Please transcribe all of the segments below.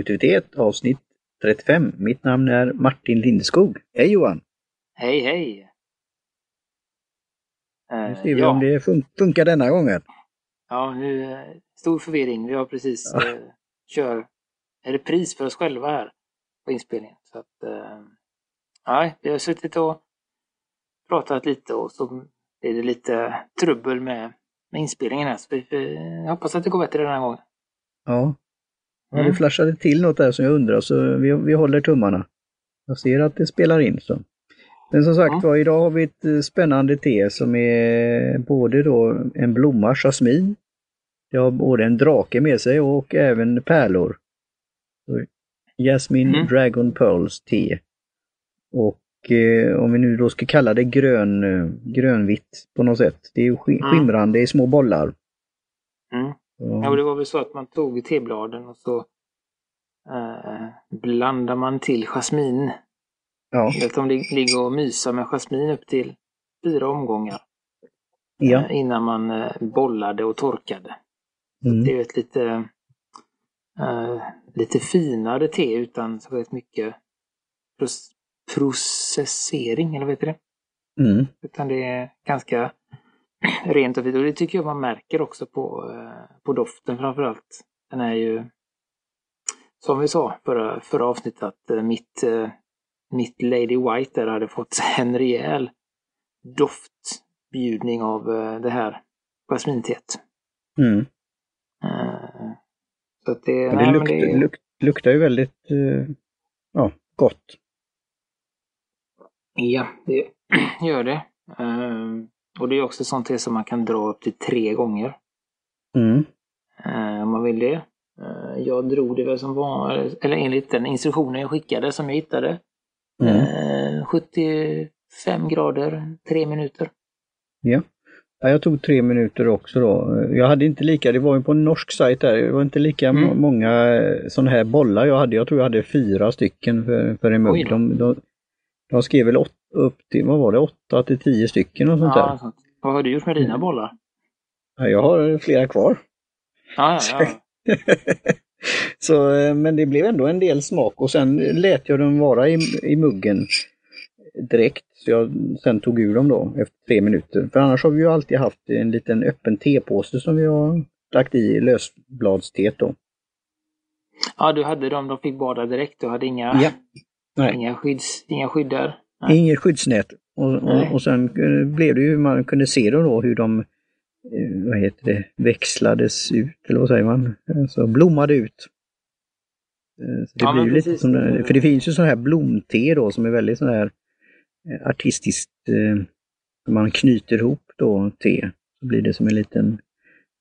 Produktivitet avsnitt 35. Mitt namn är Martin Lindeskog. Hej Johan! Hej hej! Nu ser vi ja. om det fun funkar denna gången. Ja, nu stor förvirring. Vi har precis ja. eh, kör en repris för oss själva här på inspelningen. Så att, eh, ja, vi har suttit och pratat lite och så är det lite trubbel med, med inspelningen här. Så vi, vi hoppas att det går bättre den här gången. Ja. Ja mm. Det flashade till något där som jag undrar så vi, vi håller tummarna. Jag ser att det spelar in så. Men som sagt var, idag har vi ett eh, spännande te som är både då en blomma, jasmin. Det har både en drake med sig och även pärlor. Jasmine mm. Dragon Pearls te. Och eh, om vi nu då ska kalla det grön, eh, grönvitt på något sätt. Det är sk mm. skimrande i små bollar. Mm. Ja, det var väl så att man tog tebladen och så eh, blandar man till jasmin Ja. Att de ligger och myser med jasmin upp till fyra omgångar. Ja. Eh, innan man eh, bollade och torkade. Mm. Det är ett lite, uh, lite finare te utan så väldigt mycket processering, eller vad heter det? Mm. Utan det är ganska rent och fint. Och det tycker jag man märker också på, på doften framförallt. Den är ju, som vi sa förra, förra avsnittet, att mitt mitt Lady White där hade fått en rejäl doftbjudning av eh, det här jasminteet. Mm. Så att det, ja, det, lukta, det luk, luktar ju väldigt ja, gott. Ja, det gör det. Och det är också sånt som man kan dra upp till tre gånger. Mm. om man vill det. jag drog det väl som var, eller enligt den instruktionen jag skickade som jag hittade, Mm. 75 grader, tre minuter. Ja. ja, jag tog tre minuter också då. Jag hade inte lika, det var ju på en norsk sajt där, det var inte lika mm. många sådana här bollar jag hade. Jag tror jag hade fyra stycken för, för en mugg. De, de, de, skrev väl åt, upp till, vad var det, åtta till tio stycken och sånt ja, där. Vad har du gjort med dina bollar? Ja, jag har flera kvar. Ja, ja, ja. Så, eh, men det blev ändå en del smak och sen lät jag dem vara i, i muggen direkt. Så jag sen tog ur dem då efter tre minuter. För annars har vi ju alltid haft en liten öppen tepåse som vi har lagt i lösbladsteet då. Ja, du hade dem, de fick bada direkt. Du hade inga, ja. Inga, skydds, inga skydd där? Inget skyddsnät. Och, och, och, sen eh, blev det ju, man kunde se då hur de Eh, vad heter det, växlades ut, eller vad säger man? Alltså blommade ut. Så det ja, blir lite som, för det finns ju sån här blomte då som är väldigt sån här artistiskt, man knyter ihop då te. Så blir det som en liten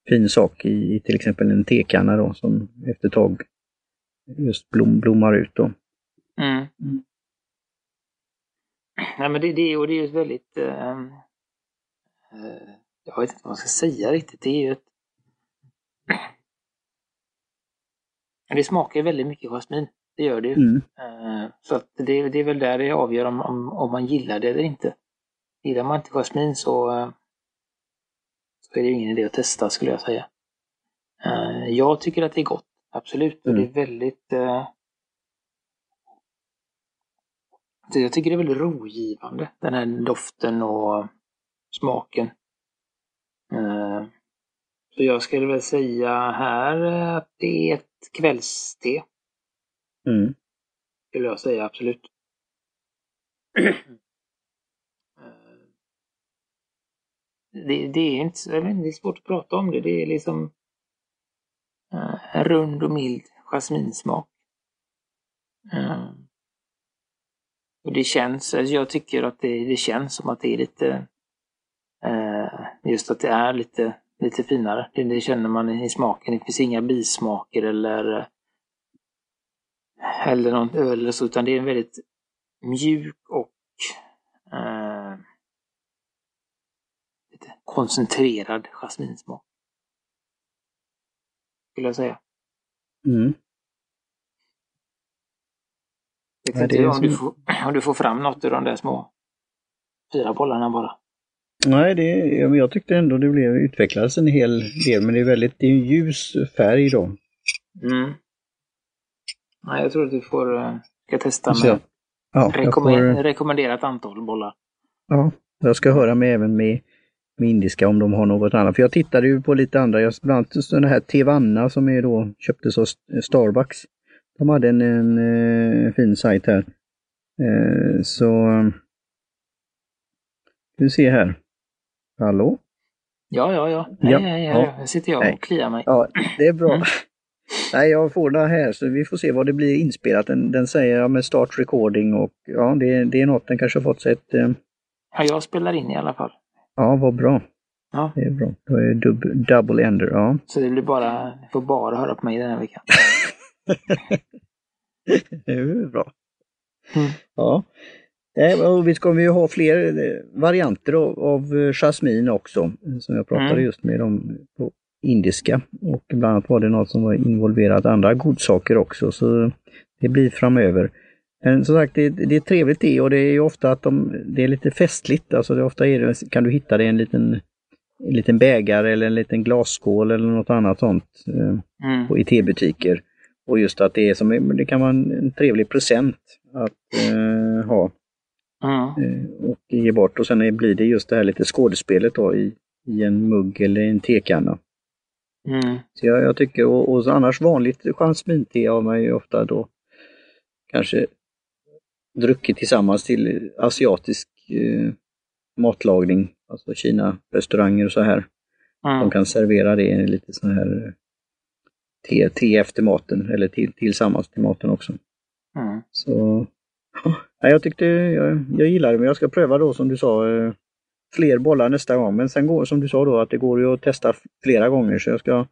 fin sak i till exempel en tekanna då som efter ett tag just blom, blommar ut då. Mm. Nej men det, det, och det är ju väldigt äh, jag vet inte vad man ska säga riktigt. Det är ju ett... Det smakar väldigt mycket jasmin. Det gör det ju. Mm. Eh, så att det, det är väl där det avgör om, om, om man gillar det eller inte. Gillar man inte jasmin så, eh, så är det ingen idé att testa skulle jag säga. Eh, jag tycker att det är gott, absolut. Mm. Och det är mm. väldigt... Jag tycker det är väldigt rogivande, den här doften och smaken. Eh, så jag skulle väl säga här att det är ett kvällste. Mm. Skulle jag säga, absolut. Eh, det, det, är inte, jag vet det är svårt att prata om det. Det är liksom uh, en rund och mild jasminsmak. Uh, och det känns, alltså jag tycker att det, det känns som att det är lite Eh, just att det är lite, lite finare. Det, det, känner man i smaken. Det finns inga bismaker eller eller något öl så, utan det är en väldigt mjuk och eh, lite koncentrerad jasminsmak. Skulle jag säga. Mm. Jag vet inte om, du får, om du får fram något ur de där små fyra bollarna bara. Nej, det, jag tyckte ändå det blev, utvecklades en hel del, men det är väldigt det är en ljus färg då. Mm. Nej, jag tror att du får, eh, ska testa med ja, rekommend får... rekommenderat antal bollar. Ja, jag ska höra med även med, med indiska om de har något annat. För jag tittade ju på lite andra, jag, bland annat den här Tevanna som är då köptes av Starbucks. De hade en, en, en eh, fin sajt här. Eh, så... Du ser här. Hallå? Ja, ja, ja. Nej, ja, nej, ja. Här sitter jag och kliar mig. Ja, det är bra. Mm. Nej, jag får det här så vi får se vad det blir inspelat. Den, den säger ja, med start recording och ja, det, det är något den kanske har fått sig ett... Eh... Ja, jag spelar in i alla fall. Ja, vad bra. Ja. Det är bra. Då är det dub, double ender, ja. Så det blir bara, ni får bara höra på mig den här veckan. det är bra. Mm. Ja. Och vi kommer ju ha fler eh, varianter av, av eh, jasmin också, som jag pratade mm. just med om på indiska. Och bland annat var det något som var involverat andra godsaker också, så det blir framöver. Men som sagt, det, det är trevligt det och det är ju ofta att de, det är lite festligt. Alltså det ofta är det, kan du hitta det i en liten, en liten bägare eller en liten glasskål eller något annat sånt eh, mm. på IT-butiker. Och just att det är som, det kan vara en trevlig present att eh, ha. Mm. och ge bort och sen blir det just det här lite skådespelet då i, i en mugg eller en tekanna. Mm. Så jag, jag, tycker, och, och annars vanligt jasminte har man ju ofta då kanske druckit tillsammans till asiatisk eh, matlagning, alltså Kina-restauranger och så här. Mm. De kan servera det lite så här te, te efter maten eller till, tillsammans till maten också. Mm. Så ja, jag tyckte, jag, jag gillar det, men jag ska pröva då som du sa, eh, fler bollar nästa gång. Men sen går som du sa då att det går ju att testa flera gånger så jag ska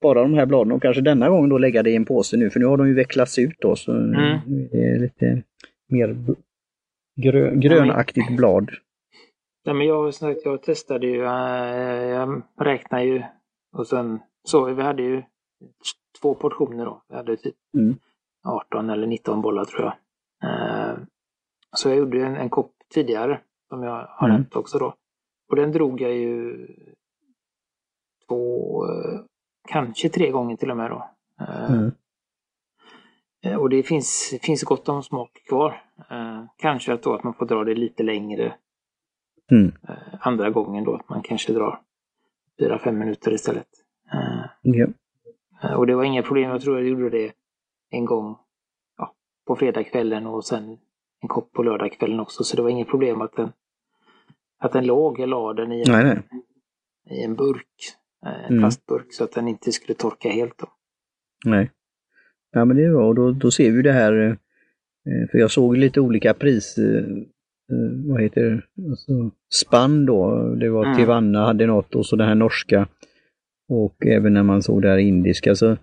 spara de här bladen och kanske denna gång då lägga det i en påse nu för nu har de ju vecklats ut då så mm. det är lite mer grö, grönaktigt blad. Nej, men jag, sagt, jag testade ju, äh, jag räknar ju och sen så vi hade ju två portioner då. Vi hade typ mm. 18 eller 19 bollar tror jag. Uh, så jag gjorde en, en kopp tidigare som jag har mm. nämnt också då. Och den drog jag ju två, kanske tre gånger till och med då. Uh, mm. Och det finns, finns gott om smak kvar. kanske att, då att man får dra det lite längre mm. andra gången då. Att man kanske drar fyra fem minuter istället. Ja. Eh, och det var inga problem. Jag tror jag gjorde det en gång ja, på fredagskvällen och sen en kopp på lördagskvällen också. Så det var inget problem att den, att den låg. Jag la den i en, nej, nej. I en burk, eh, en mm. plastburk, så att den inte skulle torka helt. Då. Nej. Ja men det är bra. Och då, då ser vi det här, eh, för jag såg lite olika pris, vad heter det, alltså, spann då. Det var mm. Tivanna hade något och så den här norska och även när man såg det här indiska så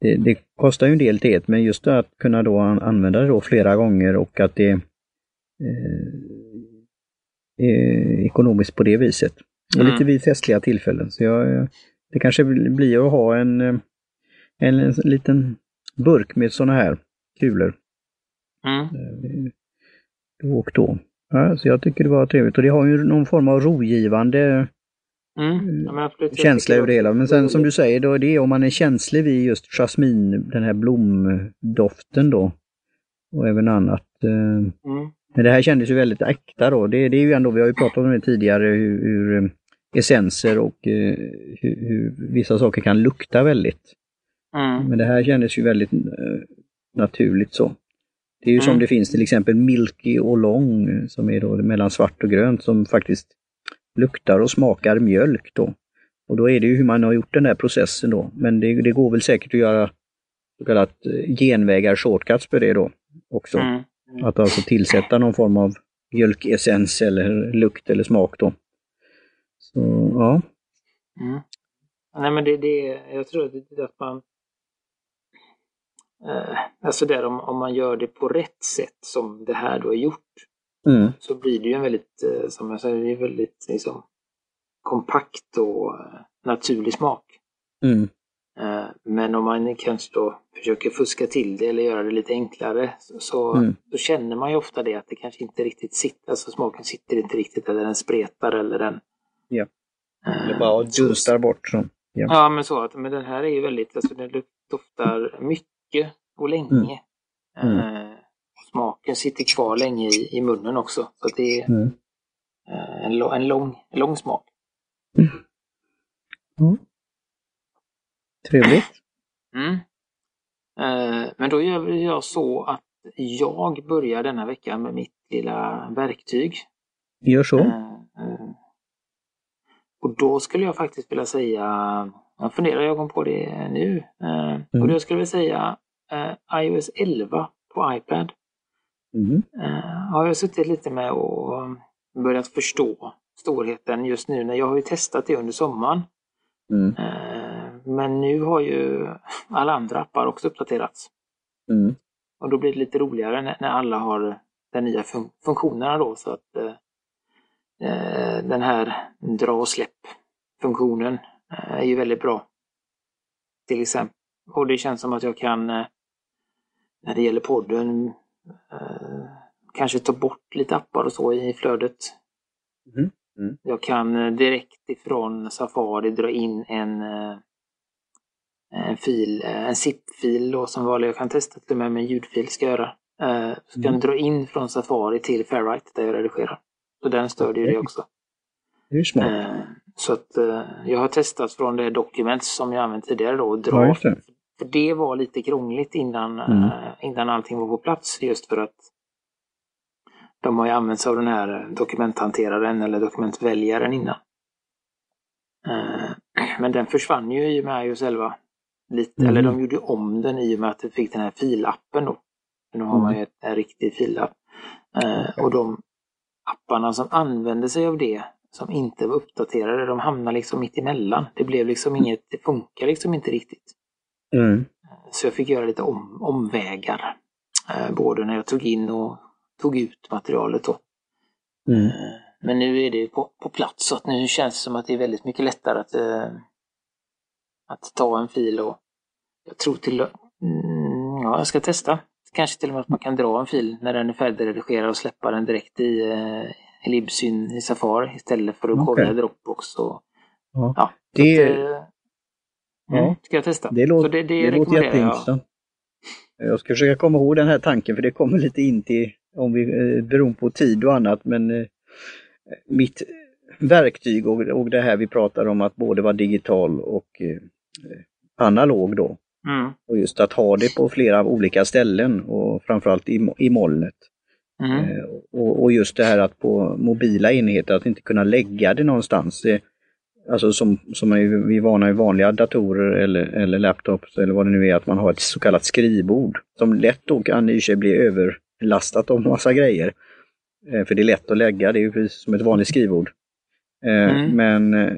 det, det kostar ju en del till men just att kunna då använda det då flera gånger och att det eh, är ekonomiskt på det viset. Och mm. lite vid festliga tillfällen. Så jag, det kanske blir att ha en, en, en liten burk med sådana här kulor. Mm. Eh, då och då. Ja, så jag tycker det var trevligt och det har ju någon form av rogivande Mm. Ja, känsla över det hela. Men sen som du säger, då är det om man är känslig vid just jasmin, den här blomdoften då. Och även annat. Eh, mm. Men det här kändes ju väldigt äkta då. Det, det, är ju ändå, vi har ju pratat om det tidigare, hur, hur eh, essenser och uh, hur, hur, vissa saker kan lukta väldigt. Mm. Men det här kändes ju väldigt naturligt så. Det är ju mm. som det finns till exempel Milky och Long som är då mellan svart och grönt som faktiskt luktar och smakar mjölk då. Och då är det ju hur man har gjort den här processen då. Men det, det går väl säkert att göra så kallat eh, genvägar, shortcuts på det då också. Mm. Att alltså tillsätta någon form av mjölkessens eller lukt eller smak då. Så ja. Mm. Nej men det, det jag tror att, det, att man eh, Alltså där om, om man gör det på rätt sätt som det här då är gjort mm. så blir det ju en väldigt, eh, som jag säger, det är väldigt liksom, kompakt och eh, naturlig smak. Mm. Eh, men om man kanske då försöker fuska till det eller göra det lite enklare så mm. då känner man ju ofta det att det kanske inte riktigt sitter, alltså smaken sitter inte riktigt eller den spretar eller den... Ja. Eller bara dunstar bort. Så. Ja. ja. men så att men den här är ju väldigt, alltså den doftar mycket och länge. Mm. Mm. Smaken sitter kvar länge i, i munnen också. Så det är mm. en, en, lång, en lång smak. Mm. Trevligt. Mm. Eh, men då gör jag så att jag börjar denna vecka med mitt lilla verktyg. Gör så. Eh, eh, och då skulle jag faktiskt vilja säga, jag funderar, jag kom på det nu, mm. och då skulle jag vilja säga iOS 11 på iPad. Mm. Har jag suttit lite med och börjat förstå storheten just nu när jag har ju testat det under sommaren. Mm. Men nu har ju alla andra appar också uppdaterats. Mm. Och då blir det lite roligare när, alla har de nya fun funktionerna då så att eh, eh, den här dra och släpp-funktionen eh, är ju väldigt bra. Till exempel. Och det känns som att jag kan, eh, när det gäller podden, eh, kanske ta bort lite appar och så i flödet. Mm. Mm. Jag kan eh, direkt ifrån Safari dra in en en fil, en zip-fil då som vanligt. Jag kan testa till och med med en ljudfil ska jag göra. Så kan mm. dra in från Safari till Fairwrite där jag redigerar. Så den stödjer okay. det också. Det är smart. Så att jag har testat från det dokument som jag använt tidigare då och dra. Ja. För det var lite krångligt innan, mm. innan allting var på plats just för att de har ju använt sig av den här dokumenthanteraren eller dokumentväljaren innan. Men den försvann ju i och med iOS 11 Lite, mm. Eller de gjorde om den i och med att vi fick den här filappen då. nu har man ju mm. en riktig filapp. Eh, och de apparna som använde sig av det, som inte var uppdaterade, de hamnade liksom mitt emellan. Det blev liksom inget, det funkar liksom inte riktigt. Mm. Så jag fick göra lite om, omvägar. Eh, både när jag tog in och tog ut materialet då. Mm. Eh, men nu är det på, på plats så att nu känns det som att det är väldigt mycket lättare att eh, att ta en fil och jag tror till mm, ja, jag ska testa. Kanske till och med att man kan dra en fil när den är färdigredigerad och släppa den direkt i, i Libsyn i Safari istället för att okay. kolla Dropbox. Och, ja. ja det, att, ja. Mm, ska jag testa. Det, låter, det, det, det låter jätteintressant. Jag. jag ska försöka komma ihåg den här tanken för det kommer lite in till, om vi, eh, beroende på tid och annat, men eh, mitt verktyg och, och det här vi pratar om att både vara digital och eh, analog då. Mm. Och just att ha det på flera olika ställen och framförallt i, i molnet. Mm. Eh, och, och, just det här att på mobila enheter att inte kunna lägga det någonstans. Det, alltså som, som är, vi är vana i vanliga datorer eller, eller laptops eller vad det nu är, att man har ett så kallat skrivbord som lätt då kan i sig bli överlastat av massa grejer. Eh, för det är lätt att lägga, det är ju precis som ett vanligt skrivbord. Eh, mm. Men eh,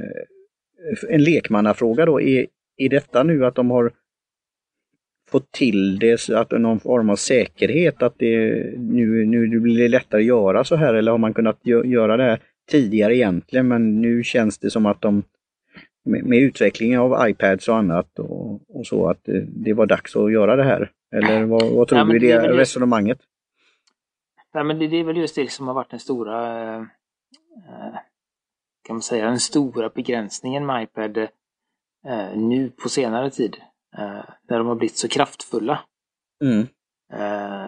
en lekmannafråga då, är, är detta nu att de har fått till det, så att någon form av säkerhet, att det nu, nu blir det lättare att göra så här eller har man kunnat göra det tidigare egentligen men nu känns det som att de med, med utvecklingen av iPads och annat och, och, så att det, det, var dags att göra det här. Eller vad, vad tror ja, du i det, det resonemanget? Nej, men det, det, är väl just det som har varit den stora eh, kan man säga, den stora begränsningen med iPad eh, nu på senare tid. Eh, när de har blivit så kraftfulla. Mm.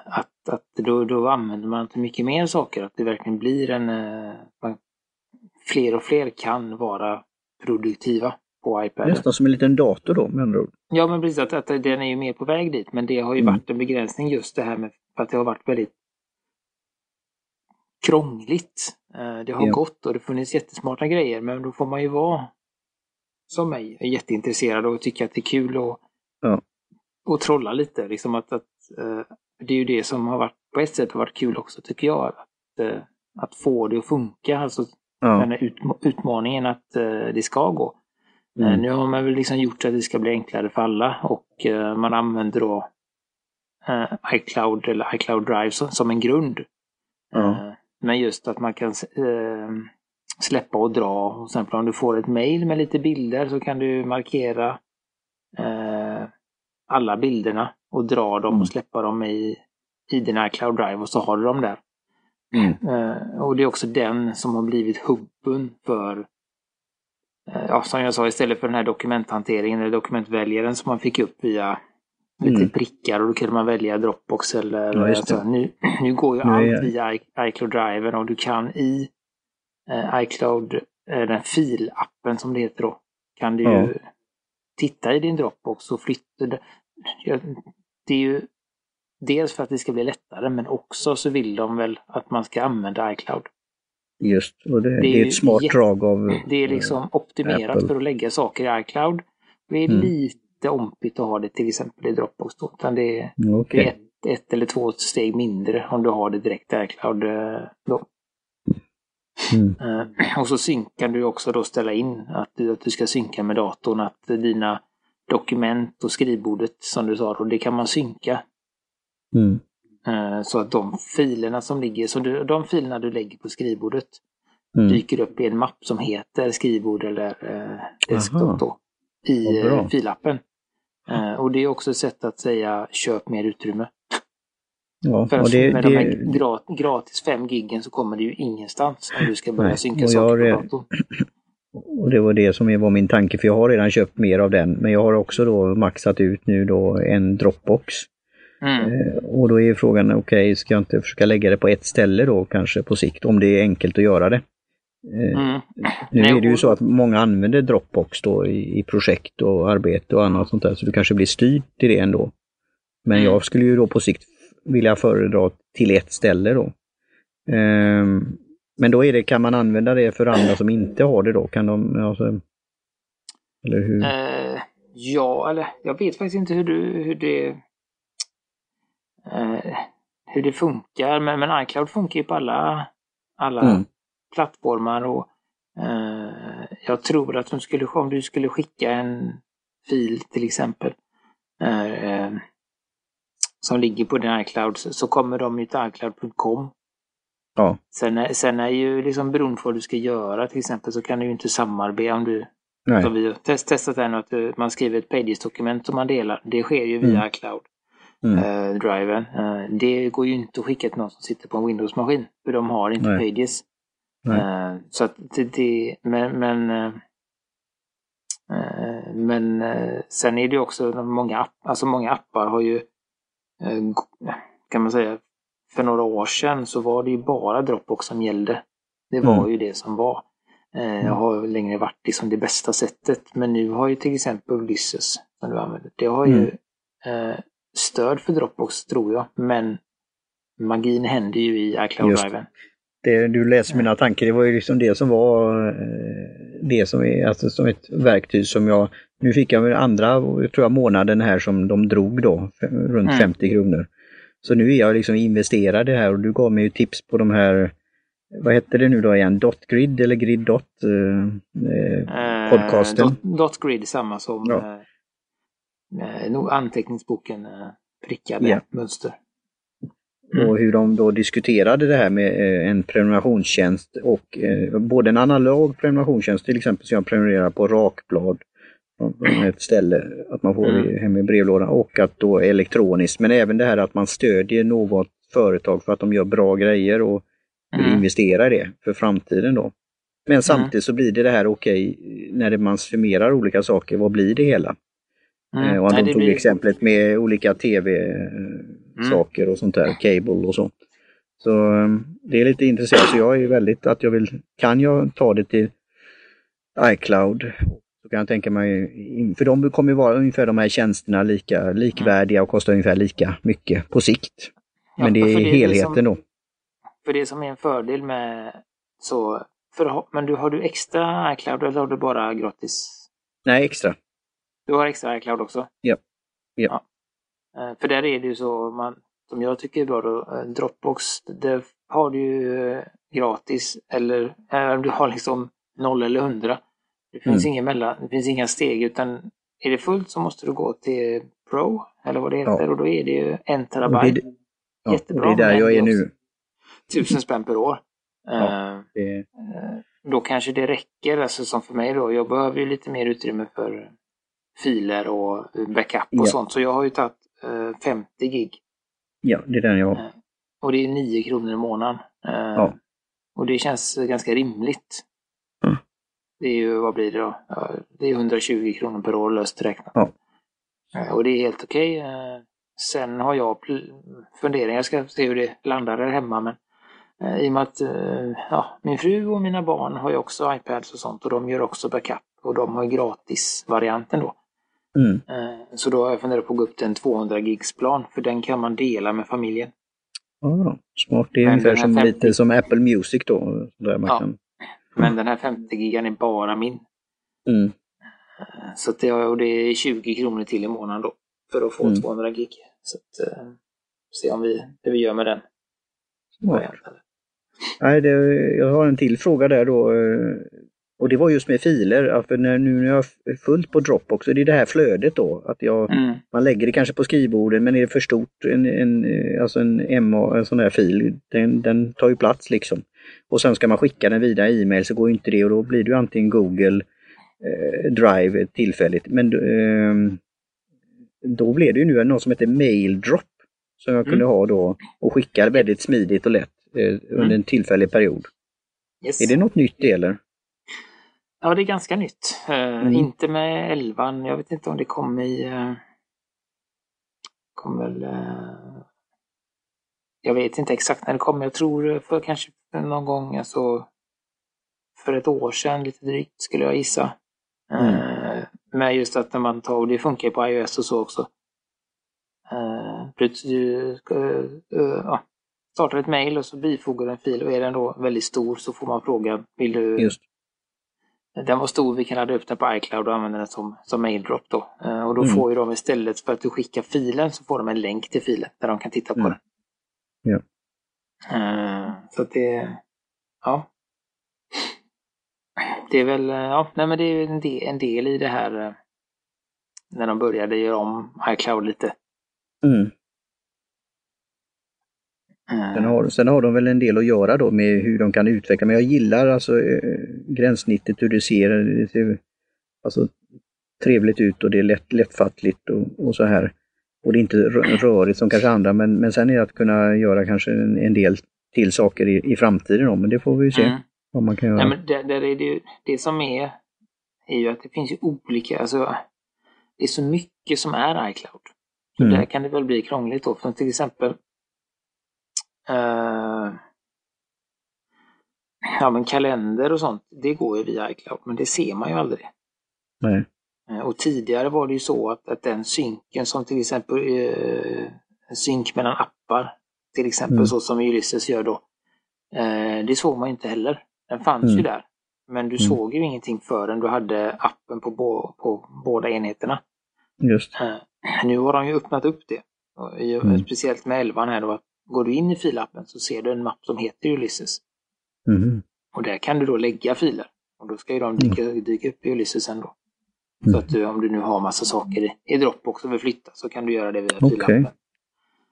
Att att då, då använder man till mycket mer saker. Att det verkligen blir en... Eh, fler och fler kan vara produktiva på iPad. Nästan som en liten dator då med andra ord. Ja men precis, att, att den är ju mer på väg dit. Men det har ju mm. varit en begränsning just det här med att det har varit väldigt krångligt. Eh, det har ja. gått och det funnits jättesmarta grejer men då får man ju vara som mig, jätteintresserad och tycka att det är kul och, ja. och trolla lite. Liksom att, att, uh, det är ju det som har varit på ett sätt har varit kul också tycker jag. Att, uh, att få det att funka, alltså ja. den ut, utmaningen att uh, det ska gå. Mm. nu har man väl liksom gjort att det ska bli enklare för alla och man använder då iCloud eller iCloud Drive som, som en grund. Ja. Men just att man kan eh, släppa och dra. Och sen om du får ett mail med lite bilder så kan du markera eh, alla bilderna och dra dem och mm. släppa dem i, i din iCloud Drive och så har du dem där. Mm. Eh, och det är också den som har blivit hubben för eh, Ja, som jag sa, istället för den här dokumenthanteringen eller dokumentväljaren som man fick upp via lite mm. prickar och då kan man välja Dropbox eller... Ja, alltså, nu, nu går ju allt via iCloud Driver och du kan i eh, iCloud, eh, den filappen som det heter då, kan du ja. ju titta i din Dropbox och flytta. Det, det är ju dels för att det ska bli lättare men också så vill de väl att man ska använda iCloud. Just, och det, det, är, det är ett smart drag av Det är liksom optimerat Apple. för att lägga saker i iCloud. Det är mm. lite ompigt att ha det till exempel i Dropbox då, utan det är, okay. det är ett, ett, eller två steg mindre om du har det direkt i iCloud eh, då. Mm. Uh, och så synkar du också då ställa in att du, att du ska synka med datorn, att dina dokument och skrivbordet som du sa, och det kan man synka. Mm. Uh, så att de filerna som ligger, så de filerna du lägger på skrivbordet mm. dyker upp i en mapp som heter skrivbord eller uh, desktop då, i uh, filappen. och det är också ett sätt att säga köp mer utrymme. Ja, För det, med det, de här gratis 5 giggen så kommer det ju ingenstans om du ska börja nej, synka saker på datorn. Och det var det som var min tanke, för jag har redan köpt mer av den. Men jag har också då maxat ut nu då en Dropbox. Mm. Eh, och då är frågan, okej, okay, ska jag inte försöka lägga det på ett ställe då kanske på sikt, om det är enkelt att göra det? Eh, mm. Nu är det ju så att många använder Dropbox då i, i, projekt och arbete och annat sånt där, så du kanske blir styrd till det ändå. Men mm. jag skulle ju då på sikt vilja föredra till ett ställe då. Um, men då är det, kan man använda det för andra som inte har det då? Kan de, alltså, eller hur? Uh, ja, eller jag vet faktiskt inte hur, du, hur det uh, hur det funkar. Men, men iCloud funkar ju på alla, alla mm. plattformar och uh, jag tror att de skulle, om du skulle skicka en fil till exempel som ligger på din iCloud så kommer de ju till iCloud.com. Ja. Sen, är, sen är ju liksom beroende på vad du ska göra till exempel så kan du ju inte samarbeta om du Nej. vi har test, testat nu att eh, man skriver ett Pages-dokument som man delar. Det sker ju via mm. iCloud. Mm. Uh, driven. Uh, det går ju inte att skicka till någon som sitter på en Windows-maskin. För de har inte Nej. Pages. Nej. Uh, så att det, det men, men men sen är det också många, app, alltså många appar har ju Eh, kan man säga, för några år sedan så var det ju bara Dropbox som gällde. Det var mm. ju det som var. Eh, mm. Jag har längre varit liksom det bästa sättet. Men nu har ju till exempel Ulysses, som du använder, det har ju mm. eh, stöd för Dropbox tror jag. Men magin händer ju i iCloud-driven. Det, du läser mina tankar, det var ju liksom det som var eh, det som är alltså som ett verktyg som jag, nu fick jag andra, tror jag, månaden här som de drog då, runt mm. 50 kronor. Så nu är jag liksom investerad i det här och du gav mig tips på de här, vad hette det nu då igen, Dotgrid eller Grid Dot eh, eh, podcasten? Dot, Dotgrid, samma som ja. Eh, anteckningsboken eh, prickade ja. mönster. Mm. Och hur de då diskuterade det här med eh, en prenumerationstjänst och eh, både en analog prenumerationstjänst till exempel som jag prenumererar på Rakblad från ett ställe, att man får mm. hem i brevlådan och att då elektroniskt, men även det här att man stödjer något företag för att de gör bra grejer och vill mm. investera i det för framtiden då. Men mm. samtidigt så blir det det här okej, okay, när man summerar olika saker, vad blir det hela? Mm. Eh, och att de tog blir... exemplet med olika tv-saker och sånt där, cable och så. Så ehm, det är lite intressant, så jag är väldigt att jag vill, kan jag ta det till iCloud så kan jag tänka mig, för de kommer vara ungefär de här tjänsterna lika, likvärdiga och kostar ungefär lika mycket på sikt. Men ja, det är det helheten som, då. För det som är en fördel med så, för, men du, har du extra iCloud eller har du bara gratis? Nej, extra. Du har extra iCloud också? Ja. ja. ja. Eh, för där är det ju så, man, som jag tycker är bra då, eh, Dropbox, det har du ju eh, gratis eller du har liksom noll eller hundra. Det finns, mm. ingen mellan, det finns inga steg utan är det fullt så måste du gå till Pro eller vad det heter ja. och då är det ju en terabyte. Det, ja, Jättebra. Det är där jag är nu. Tusen spänn per år. Ja, det... Då kanske det räcker, alltså som för mig då. Jag behöver ju lite mer utrymme för filer och backup och ja. sånt. Så jag har ju tagit eh, 50 gig. Ja, det är den jag har. Eh, och det är 9 kronor i månaden. Eh, ja. Och det känns ganska rimligt. Mm. Det är ju, vad blir det då? Det är 120 kronor per år löst räknat. Ja. Och det är helt okej. Okay. Sen har jag funderingar, jag ska se hur det landar där hemma, men i och med att ja, min fru och mina barn har ju också iPads och sånt och de gör också backup och de har gratisvarianten då. Mm. Så då har jag funderat på att gå upp till en 200 gigs plan för den kan man dela med familjen. Ja, smart. Det är men ungefär som, 50... lite som Apple Music då. Där man ja. kan... Men den här 50 gigan är bara min. Mm. Så det, och det är 20 kronor till i månaden då för att få mm. 200 gig. Så att, uh, se om vi, hur vi gör med den. Smart. Nej, det, jag har en till fråga där då. Eh, och det var just med filer, för när, nu när jag har fullt på Dropbox, så det är det här flödet då. Att jag, mm. Man lägger det kanske på skrivbordet men är det för stort, en, en, alltså en MA, en sån där fil, den, den tar ju plats liksom. Och sen ska man skicka den vidare i e-mail så går inte det och då blir det antingen Google eh, Drive tillfälligt. Men eh, då blev det ju nu något som heter MailDrop som jag mm. kunde ha då och skicka väldigt smidigt och lätt eh, under mm. en tillfällig period. Yes. Är det något nytt det eller? Ja, det är ganska nytt. Uh, mm. Inte med elvan. Jag vet inte om det kom i... Uh, kom väl... Uh, jag vet inte exakt när det kom. Jag tror för kanske någon gång, alltså för ett år sedan lite drygt skulle jag gissa. Mm. Med just att när man tar, och det funkar ju på iOS och så också. Du startar ett mail och så bifogar en fil och är den då väldigt stor så får man fråga, vill du just den var stor, vi kan ladda upp den på iCloud och använda den som, som maildrop då. Uh, och då mm. får ju de istället för att du skickar filen så får de en länk till filen där de kan titta på mm. den. Ja. Uh, så att det, ja. Det är väl, ja, nej men det är en del, en del i det här när de började göra om iCloud lite. Mm. Sen har, sen har de väl en del att göra då med hur de kan utveckla, men jag gillar alltså eh, gränssnittet, hur det ser, det ser alltså, trevligt ut och det är lätt, lättfattligt och, och så här. Och det är inte rörigt som kanske andra, men, men sen är det att kunna göra kanske en, en del till saker i, i framtiden då, men det får vi ju se mm. vad man kan göra. Ja, men det, det, är det, det som är, är ju att det finns ju olika, alltså det är så mycket som är iCloud. Så mm. där kan det väl bli krångligt då, för till exempel Uh, ja men kalender och sånt, det går ju via iCloud, men det ser man ju aldrig. Nej. Uh, och tidigare var det ju så att, att den synken som till exempel uh, synk mellan appar, till exempel mm. så som Ulysses gör då, det såg man inte heller. Den fanns mm. ju där. Men du mm. såg ju ingenting förrän du hade appen på, bo, på båda enheterna. Just. Nu har de ju öppnat upp det. Mm. Speciellt med 11 här då, att Går du in i filappen så ser du en mapp som heter Ulysses. Mm. Och där kan du då lägga filer. Och då ska ju de dyka, mm. dyka upp i Ulysses ändå. Så mm. att du, om du nu har massa saker i, i Dropbox och vill flytta så kan du göra det via okay. filappen.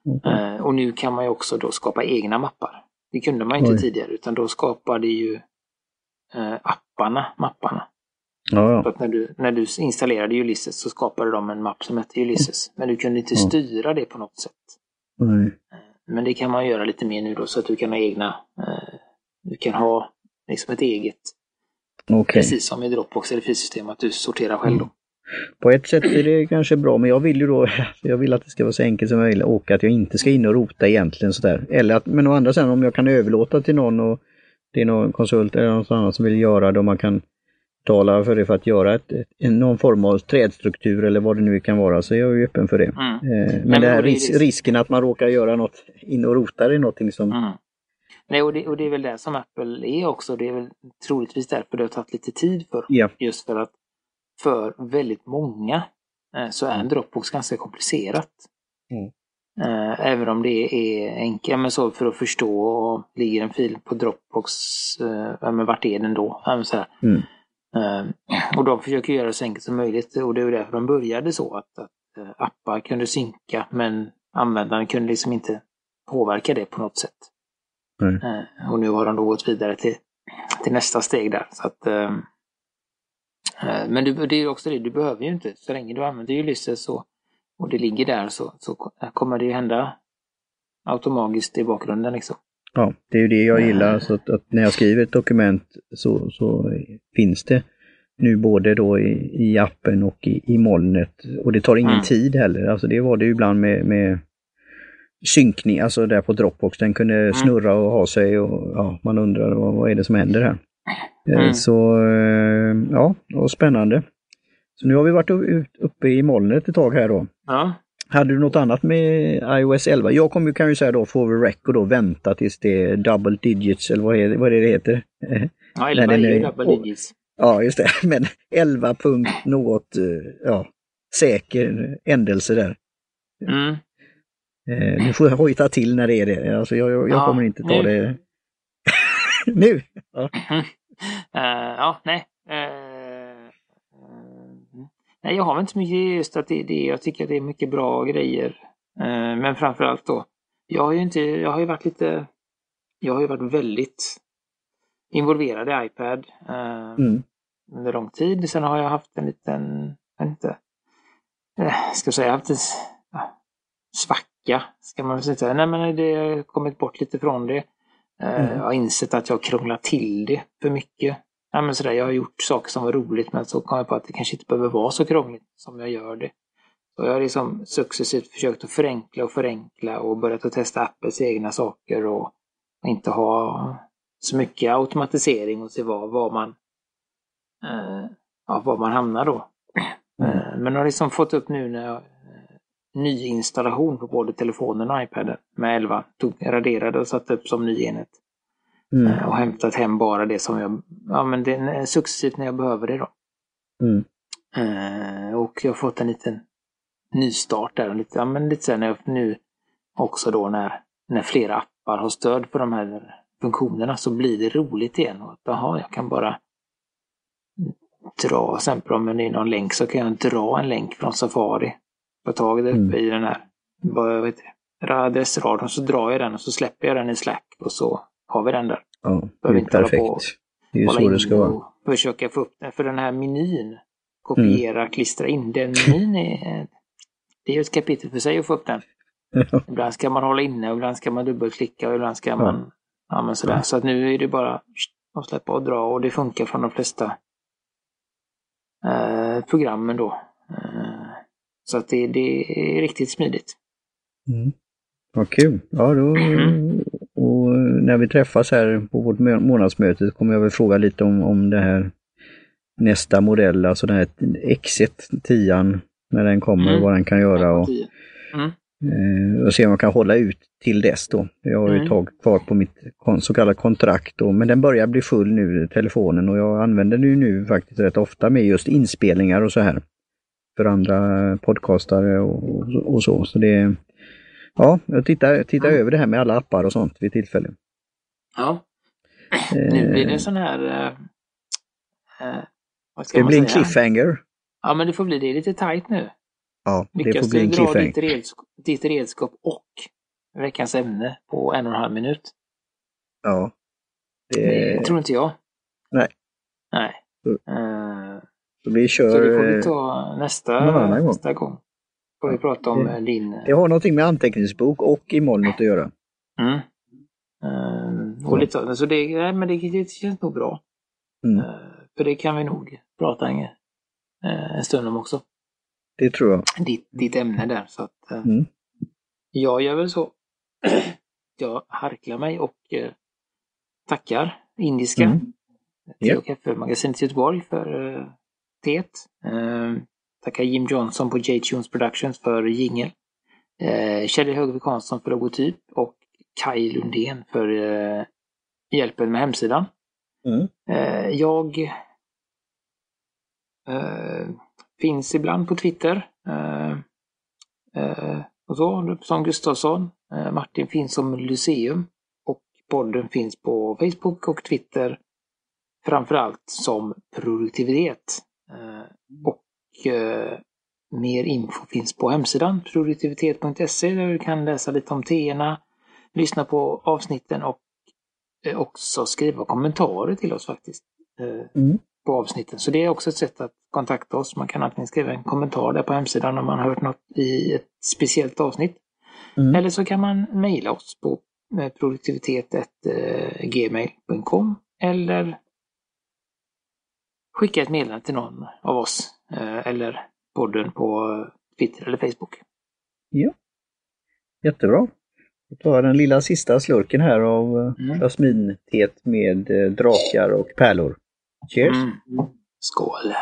Okay. Uh, och nu kan man ju också då skapa egna mappar. Det kunde man inte Oj. tidigare utan då skapade ju uh, apparna mapparna. Ja, ja. Så att när du, när du installerade Ulysses så skapade de en mapp som hette Ulysses. Men du kunde inte styra det på något sätt. Nej. Men det kan man göra lite mer nu då så att du kan ha egna, eh, du kan ha liksom ett eget, okay. precis som i Dropbox eller filsystem, att du sorterar själv då. På ett sätt är det kanske bra, men jag vill ju då, jag vill att det ska vara så enkelt som möjligt och att jag inte ska in och rota egentligen sådär. Eller att, men å andra sidan om jag kan överlåta till någon och det är någon konsult eller någon annan som vill göra det och man kan betala för det för att göra ett, ett, någon form av trädstruktur eller vad det nu kan vara, så jag är ju öppen för det. Mm. Eh, men, men det här ris risken att man råkar göra något in och rotar är någonting som... Mm. Nej, och det, och det är väl det som Apple är också. Det är väl troligtvis därför det har tagit lite tid för. Ja. Just för att för väldigt många eh, så är en Dropbox ganska komplicerat. Mm. Eh, även om det är enkelt, men så för att förstå, och ligger en fil på Dropbox, eh, men vart är den då? Mm. Och de försöker göra det så enkelt som möjligt och det är därför de började så att, att appar kunde synka men användaren kunde liksom inte påverka det på något sätt. Mm. Och nu har de då gått vidare till, till nästa steg där. Så att, ehm, eh, men du, det är också det, du behöver ju inte, så länge du använder Ulysses och, och det ligger där så, så kommer det ju hända automatiskt i bakgrunden. Liksom. Ja, det är ju det jag gillar. Så att, att, när jag skriver ett dokument så, så finns det nu både då i, i appen och i, i molnet. Och det tar ingen mm. tid heller. Alltså det var det ju ibland med, med synkning, alltså där på Dropbox. Den kunde mm. snurra och ha sig och ja, man undrar vad, vad är det som händer här. Eh, mm. Så eh, ja, det var spännande. Så nu har vi varit uppe i molnet ett tag här då. Ja. Hade du något annat med iOS 11? Jag kommer kan ju säga då for record då vänta tills det är double digits eller vad är det, vad är det, heter? Ja, 11 är ju double digits. Ja, just det. Men 11 punkt något, eh, ja, säker ändelse där. Mm. Eh, nu får jag hojta till när det är det. Alltså jag, jag, jag ja, kommer inte ta nu. det nu. Ja. Uh, ja, nej. Uh, uh, nej, jag har väl inte så mycket just att det det. Jag tycker att det är mycket bra grejer. men framförallt då, jag har ju inte, jag har ju varit lite, jag har ju varit väldigt involverad i iPad mm. under lång tid. Sen har jag haft en liten, jag inte, ska jag säga, haft en svacka, ska man väl säga. Nej men det har kommit bort lite från det. Eh, mm. Jag har insett att jag krånglar till det för mycket. Ja, men sådär, jag har gjort saker som var roligt men så kom jag på att det kanske inte behöver vara så krångligt som jag gör det. Så jag har liksom successivt försökt att förenkla och förenkla och börjat att testa Apples egna saker och inte ha så mycket automatisering och se var, var man eh, ja, var man hamnar då. Mm. Eh, men har liksom fått upp nu när jag nyinstallation på både telefonen och iPaden med 11. Tog, raderade och satte upp som ny enhet. Mm. Eh, och hämtat hem bara det som jag, ja men det är successivt när jag behöver det då. Mm. Uh, och jag har fått en liten nystart där. Lite, ja, men lite sen när jag, nu också då när, när flera appar har stöd på de här funktionerna så blir det roligt igen. Och att, aha, jag kan bara dra, till exempel om det är någon länk så kan jag dra en länk från Safari få tag det uppe mm. i den här vad vet det, adressraden så drar jag den och så släpper jag den i Slack och så har vi den där. Ja, det är perfekt. Det är ju så det ska vara. Försöka få upp den, för den här menyn, kopiera, mm. klistra in, den menyn är, det är ett kapitel för sig att få upp den. Ja. Ibland ska man hålla inne och ibland ska man dubbelklicka och ibland ska man, ja, ja men sådär. Så att nu är det bara att släppa och dra och det funkar från de flesta eh, programmen då. Eh, så att det, det är riktigt smidigt. Mm. Vad kul! Ja, då, och när vi träffas här på vårt månadsmöte kommer jag väl fråga lite om, om det här nästa modell, alltså den här X1 10 när den kommer, mm. vad den kan göra och, mm. eh, och se om man kan hålla ut till dess då. Jag har ju mm. ett tag kvar på mitt så kallade kontrakt då, men den börjar bli full nu, telefonen, och jag använder den ju nu faktiskt rätt ofta med just inspelningar och så här för andra podcastare och, och så. Så det Ja, jag tittar, tittar mm. över det här med alla appar och sånt vid tillfälle. Ja. Eh, nu blir det sån här... Eh, eh vad ska det bli en cliffhanger. Ja, men det får bli det. är lite tajt nu. Ja, det Lyckas får bli en cliffhanger. Lyckas du dra ditt redskap, ditt redskap och veckans ämne på en och en halv minut? Ja. Det, det tror inte jag. Nej. Nej. Uh, vi kör... Så det får vi ta nästa, nästa gång. Får vi prata om det, din... Det har någonting med anteckningsbok och i molnet att göra. Mm. Uh, och lite så, så det, nej, men det, det känns nog bra. Mm. För det kan vi nog prata en, en stund om också. Det tror jag. Ditt, ditt ämne där. Så att, mm. Jag gör väl så. jag harklar mig och tackar Indiska. Mm. Te och kaffemagasinet Göteborg för. Eh, tackar Jim Johnson på J-Tunes Productions för jingel. Eh, Kjell Högvik Hansson för logotyp och Kai Lundén för eh, hjälpen med hemsidan. Mm. Jag finns ibland på Twitter. Och så, som Gustafsson. Martin finns som Lyceum. Och podden finns på Facebook och Twitter. Framförallt som produktivitet. Eh, och eh, mer info finns på hemsidan produktivitet.se där du kan läsa lite om teerna, lyssna på avsnitten och eh, också skriva kommentarer till oss faktiskt. Mm. På avsnitten. Så det är också ett sätt att kontakta oss. Man kan antingen skriva en kommentar där på hemsidan om man har hört något i ett speciellt avsnitt. Mm. Eller så kan man mejla oss på produktivitet.gmail.com eller skicka ett meddelande till någon av oss eh, eller podden på Twitter eller Facebook. Ja, jättebra. Då tar jag den lilla sista slurken här av eh, mm. jasminteet med drakar och pärlor. Cheers! Mm. Skål!